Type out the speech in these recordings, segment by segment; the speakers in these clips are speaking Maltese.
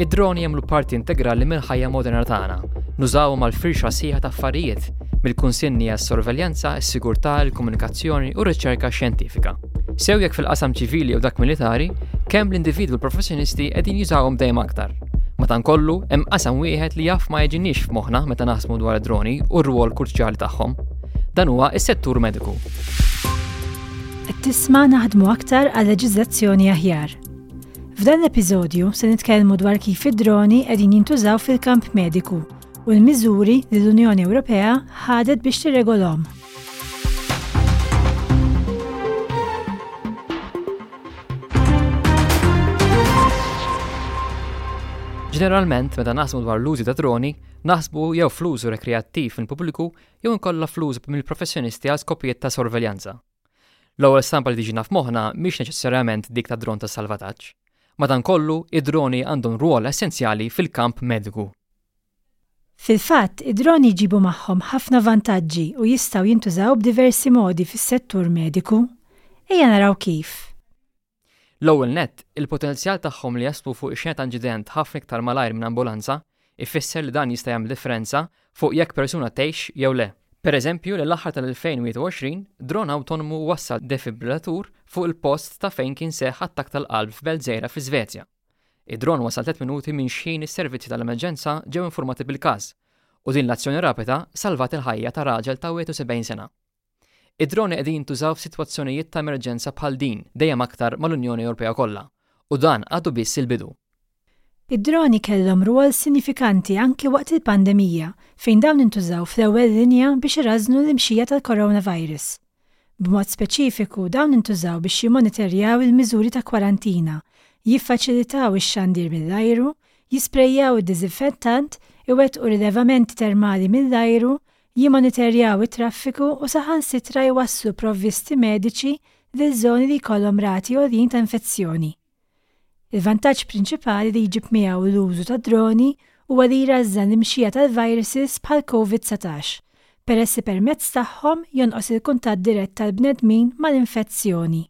Id-droni jagħmlu parti integrali mill-ħajja moderna tagħna. Nużawhom għal firxa sħiħa ta' affarijiet, mill-kunsinni għas-sorveljanza, is-sigurtà, il-komunikazzjoni u r-riċerka xjentifika. Sew jekk fil-qasam ċivili u dak militari, kemm l-individwi professjonisti qegħdin jużawhom dejjem aktar. Madankollu, hemm qasam wieħed li jaf ma jiġinix f'moħħna meta naħsmu dwar id-droni u r-rwol kurċjali tagħhom. Dan huwa s-settur mediku. Tisma' naħdmu aktar għal leġiżlazzjoni aħjar F'dan l-episodju se nitkellmu dwar kif id-droni qegħdin jintużaw fil-kamp mediku u l-miżuri li l-Unjoni Ewropea ħadet biex tirregolhom. Ġeneralment, meta naħsmu dwar l-użu ta' droni, naħsbu jew fl-użu rekreattiv mill-pubbliku jew inkollha fl-użu mill-professjonisti għal skopijiet ta' sorveljanza. L-ewwel stampa li tiġina f'moħħna mhix neċessarjament dik ta' dron ta' salvataġġ. Madankollu, id-droni għandhom rwol essenzjali fil-kamp mediku. Fil-fatt, id-droni jġibu magħhom ħafna vantaġġi u jistgħu jintużaw b'diversi modi fis-settur mediku. Ejja naraw kif. L-ewwel nett, il-potenzjal tagħhom li jaslu fuq ix-xena ta' inċident ħafna iktar malajr minn ambulanza jfisser li dan jista' jagħmel differenza fuq jekk persuna tgħix jew le. Pereżempju, l-aħħar tal-2021, dron awtonomu wassal defibrillatur fuq il-post ta' fejn kien seħħ attakk tal-qalb f'belt żgħira fl-Iżvezja. Id-dron wasal tliet minuti minn xħin is-servizzi tal-emerġenza ġew infurmati bil-każ, u din l-azzjoni rapida salvat il-ħajja ta' raġel ta' 71 sena. Id-droni qegħdin jintużaw f'sitwazzjonijiet ta' emerġenza bħal din dejjem aktar mal-Unjoni Ewropea kollha, u dan għadu biss il-bidu. Id-droni kellhom rwol sinifikanti anki waqt il-pandemija, fejn dawn intużaw fl-ewwel linja biex irażżnu l-imxija tal-coronavirus. B'mod speċifiku, dawn intużaw biex jimmonitorjaw il-miżuri ta' kwarantina, jiffaċilitaw ix-xandir mill-ajru, jisprejjaw id-diżinfettant, iwettqu rilevamenti termali mill-ajru, jimmonitorjaw it-traffiku u saħansitra jwasslu provvisti mediċi lil żoni li jkollhom rati għoljin ta' infezzjoni. Il-vantaġġ prinċipali li jġib miegħu l-użu tad-droni huwa li jrażżan l-imxija tal-viruses bħall-Covid dsatax, peress li permezz tagħhom jonqos il-kuntatt dirett tal-bnedmin mal-infezzjoni.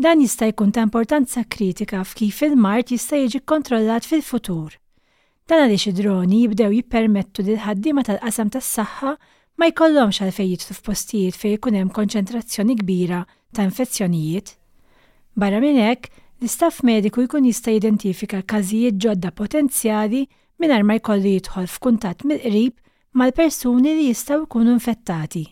Dan jista' jkun ta' importanza kritika f'kif il-mard jista' jiġi kkontrollat fil-futur. Dan għaliex id-droni jibdew jippermettu li l-ħaddiema tal-qasam tas-saħħa ma jkollhomx għalfejn jidħlu f'postijiet fejn ikun hemm konċentrazzjoni kbira ta' infezzjonijiet. Barra minn hekk, l-istaff mediku jkun jista' jidentifika każijiet ġodda potenzjali mingħajr ma jkollu jidħol f'kuntatt mill-qrib mal-persuni li jistgħu jkunu infettati.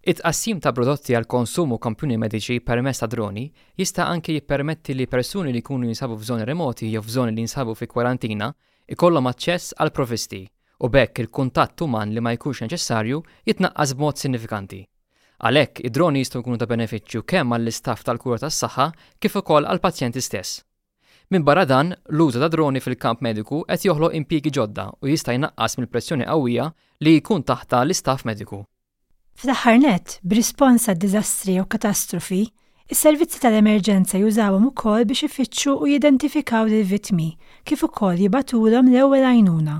It-tqassim ta' prodotti għall-konsum u kampjuni mediċi permezz ta' droni jista' anki jippermetti li persuni li jkunu jinsabu f'żoni remoti jew f'żoni li jinsabu fi kwarantina jkollhom aċċess għall-provvisti u b'hekk il-kuntatt uman li ma jkunx neċessarju jitnaqqas b'mod sinifikanti. Għalhekk, id-droni jistgħu jkunu ta' benefiċċju kemm għall-istaff tal-kura tas-saħħa kif ukoll għall-pazjenti stess. Minbarra dan, l-użu ta' droni fil-kamp mediku qed joħloq impjiegi ġodda u jista' jnaqqas mill-pressjoni qawwija li jkun taħtha l-istaff mediku. Fl-aħħar nett, b'rispons għad-diżastri jew katastrofi, is-servizzi tal-emerġenza jużawhom ukoll biex ifittxu u jidentifikaw lill-vittmi kif ukoll jibagħtulhom l-ewwel għajnuna.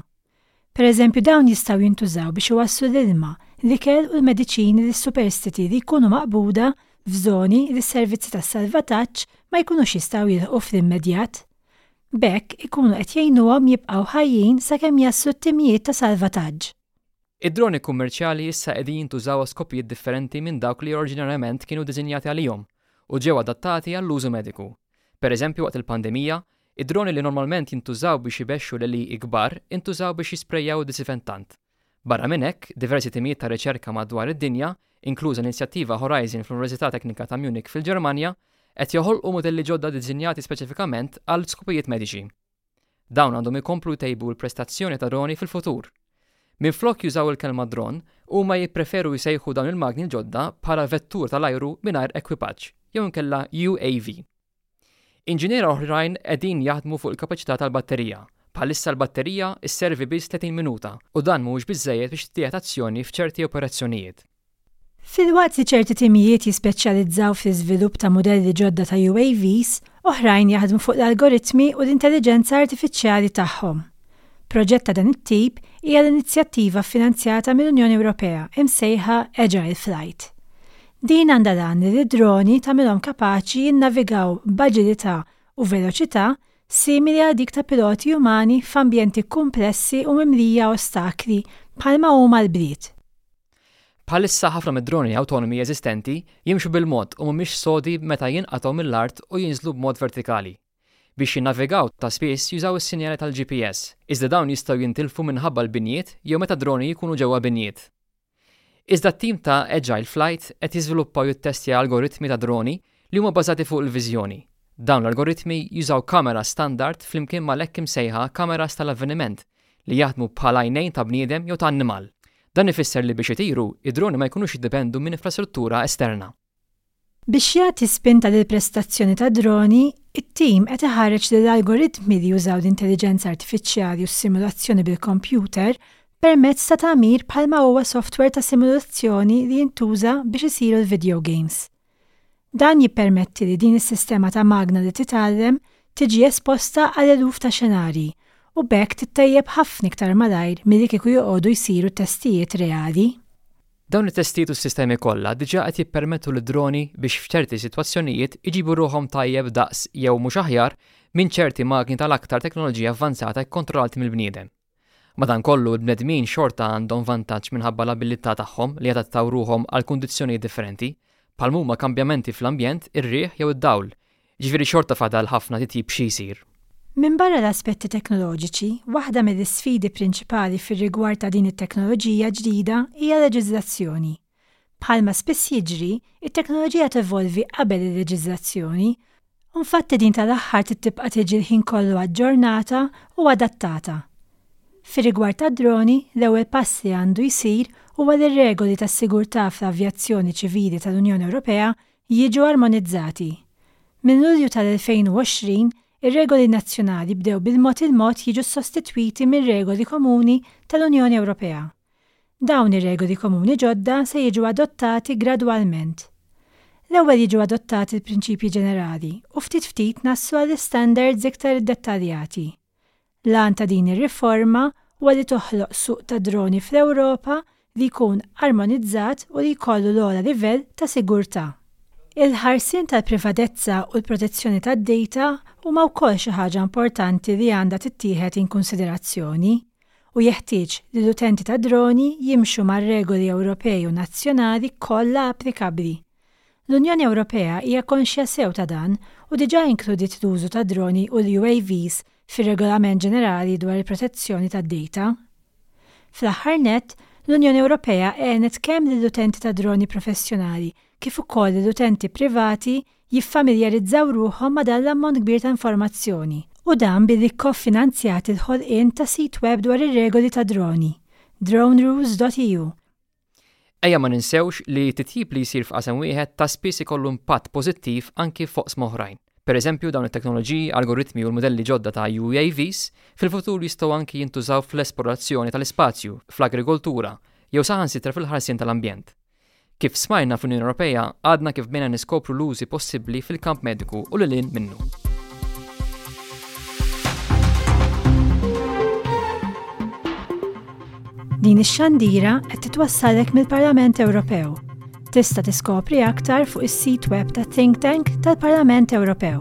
Pereżempju dawn jistgħu jintużaw biex iwasslu l-ilma, l-ikel u l-mediċini lis-superstiti li jkunu maqbuda f'żoni li s-servizzi tas-salvataġġ ma jkunux jistgħu jilħqu fl-immedjat. B'hekk ikunu qed jgħinuhom jibqgħu ħajjin sakemm jaslu t-timijiet ta' salvataġġ. Id-droni kummerċjali issa qegħdin jintużaw għal skopijiet differenti minn dawk li oriġinarjament kienu diżinjati għalihom u ġew adattati għall-użu mediku. Pereżempju waqt il-pandemija, id-droni li normalment jintużaw biex ibexxu l-għelieqi kbar intużaw biex jisprejjaw id-disifentant. Barra minn hekk, diversi timijiet ta' riċerka madwar id-dinja, inkluża l-inizjattiva Horizon fl-Università Teknika ta' Munich fil-Ġermanja, qed joħolqu mudelli ġodda diżinjati speċifikament għal skopijiet mediċi. Dawn għandhom ikomplu jtejbu l-prestazzjoni ta' droni fil-futur. Minflok jużaw il-kelma dron, huma jippreferu jsejħu dawn il-magni l-ġodda bħala vettur tal-ajru mingħajr ekwipaġġ jew inkella UAV. Inġiniera oħrajn qegħdin jaħdmu fuq il-kapaċità tal-batterija. Bħalissa l-batterija sservi biss 30 minuta u dan mhuwiex biżżejjed biex tittieħed azzjoni f'ċerti operazzjonijiet. Filwaqt li ċerti timijiet jispeċjalizzaw fl-iżvilupp ta' mudelli ġodda ta' UAVs, oħrajn jaħdmu fuq l-algoritmi u l-intelliġenza artifiċjali tagħhom. Proġett ta' dan it-tip hija l-inizjattiva ffinanzjata mill-Unjoni Ewropea imsejħa Agile Flight. Din għandha l-għan li d-droni tagħmilhom kapaċi jinnavigaw b'aġilità u veloċità simili għal dik ta' piloti umani f'ambjenti kumplessi u mimlija ostakli bħalma huma l-bliet. Bħalissa ħafna mid-droni awtonomi eżistenti jimxu bil-mod u mhumiex sodi meta jinqatgħu mill-art u jinżlu b'mod vertikali. Biex jinnavigaw ta' spiss jużaw is-sinjali tal-GPS, iżda dawn jistgħu jintilfu minħabba l-binjiet jew meta d-droni jkunu ġewwa binjiet. Iżda t-tim ta' Agile Flight qed jiżviluppa u jittestja algoritmi ta' droni li huma bbażati fuq il-viżjoni. Dawn l-algoritmi jużaw kameras standard flimkien mal-hekk imsejħa kameras tal-avveniment li jaħdmu bħal għajnejn ta' bniedem jew ta' annimal. Dan ifisser li biex itiru, id-droni ma jkunux jiddependu minn infrastruttura esterna. Biex jagħti spinta lill-prestazzjoni tad-droni, it-tim qed iħarreġ li l-algoritmi li jużaw l-intelliġenza artifiċjali u s-simulazzjoni bil-kompjuter permezz ta' tagħmir bħalma huwa softwer ta' simulazzjoni li jintuża biex isiru l-video games. Dan jippermetti li din is-sistema ta' magna li titgħallem tiġi esposta għal eluf ta' xenarji u b'hekk tittejjeb ħafna iktar malajr milli kieku joqogħdu jsiru testijiet reali. Dawn it-testijiet u s-sistemi kollha diġà qed jippermettu lid-droni biex f'ċerti sitwazzjonijiet iġibu ruħhom tajjeb daqs jew mhux aħjar minn ċerti magni tal-aktar teknoloġija avvanzata kkontrollati mill-bniedem. Madankollu, il-bnedmin xorta għandhom vantaġġ minħabba l-abilità tagħhom li jadattaw ruħhom għal kundizzjonijiet differenti, bħal m'huma kambjamenti fl-ambjent, ir-riħ jew id-dawl. Jiġifieri xorta fadal ħafna titjib xi jsir. Minbarra l-aspetti teknoloġiċi, waħda mill-isfidi prinċipali fir-rigward ta' din it-teknoloġija ġdida hija l-leġiżlazzjoni. Bħalma spiss jiġri, it-teknoloġija tevolvi qabel il-leġiżlazzjoni, u nfatti din tal-aħħar trid tibqa' tiġi l-ħin kollu aġġornata u adattata. Fir-rigward tad-droni, l-ewwel pass li għandu jsir huwa li r-regoli tas-sigurtà fl-avjazzjoni ċivili tal-Unjoni Ewropea jiġu armonizzati. Minn Lulju tal-2020, ir-regoli nazzjonali bdew bil-mod il-mod jiġu ssostitwiti mir-regoli komuni tal-Unjoni Ewropea. Dawn ir-regoli komuni ġodda se jiġu adottati gradwalment. L-ewwel jiġu adottati l-prinċipji ġenerali u ftit ftit naslu għall-istandards iktar iddettaljati. L-għan ta' din ir-riforma huwa li toħloq suq tad-droni fl-Ewropa li jkun armonizzat u li jkollu l-ogħla livell ta' sigurtà. Il-ħarsien tal-privatezza u l-protezzjoni tad-dejta huma wkoll xi ħaġa importanti li għandha tittieħed inkunsiderazzjoni. u jeħtieġ li l-utenti tad-droni jimxu mar-regoli Ewropej u nazzjonali kollha applikabbli. L-Unjoni Ewropea hija konxja sew ta' dan u diġà inkludiet l-użu tad-droni u l-UAVs fir-Regolament Ġenerali dwar il-Protezzjoni tad-Dejta. Fl-aħħar nett, l-Unjoni Ewropea għenet kemm lill-utenti tad-droni professjonali kif ukoll lill-utenti privati jiffamiljarizzaw ruħhom ma' dan l-ammont kbir ta' informazzjoni, u dan billi kkofinanzjat il-ħolqien ta' sit web dwar ir-regoli tad-droni, dronerules.eu. Ejja ma ninsewx li t-titjib li jsir f'qasam wieħed ta' spiss ikollu impatt pożittiv anki f'oqsma oħrajn. Pereżempju, dawn it-teknoloġiji, algoritmi u l-mudelli ġodda ta' UAVs fil-futur jistgħu anki jintużaw fl-esplorazzjoni tal-ispazju, fl-agrikoltura, jew saħansitra fil-ħarsien tal-ambjent. Kif smajna fl-Unjoni Ewropea għadna kif bdejna niskopru l-użi possibbli fil-kamp mediku u lil hinn minnu. Din ix-xandira qed titwassalek mill-Parlament Ewropew. Tista' tiskopri aktar fuq is-sit web ta' Think Tank tal-Parlament Ewropew.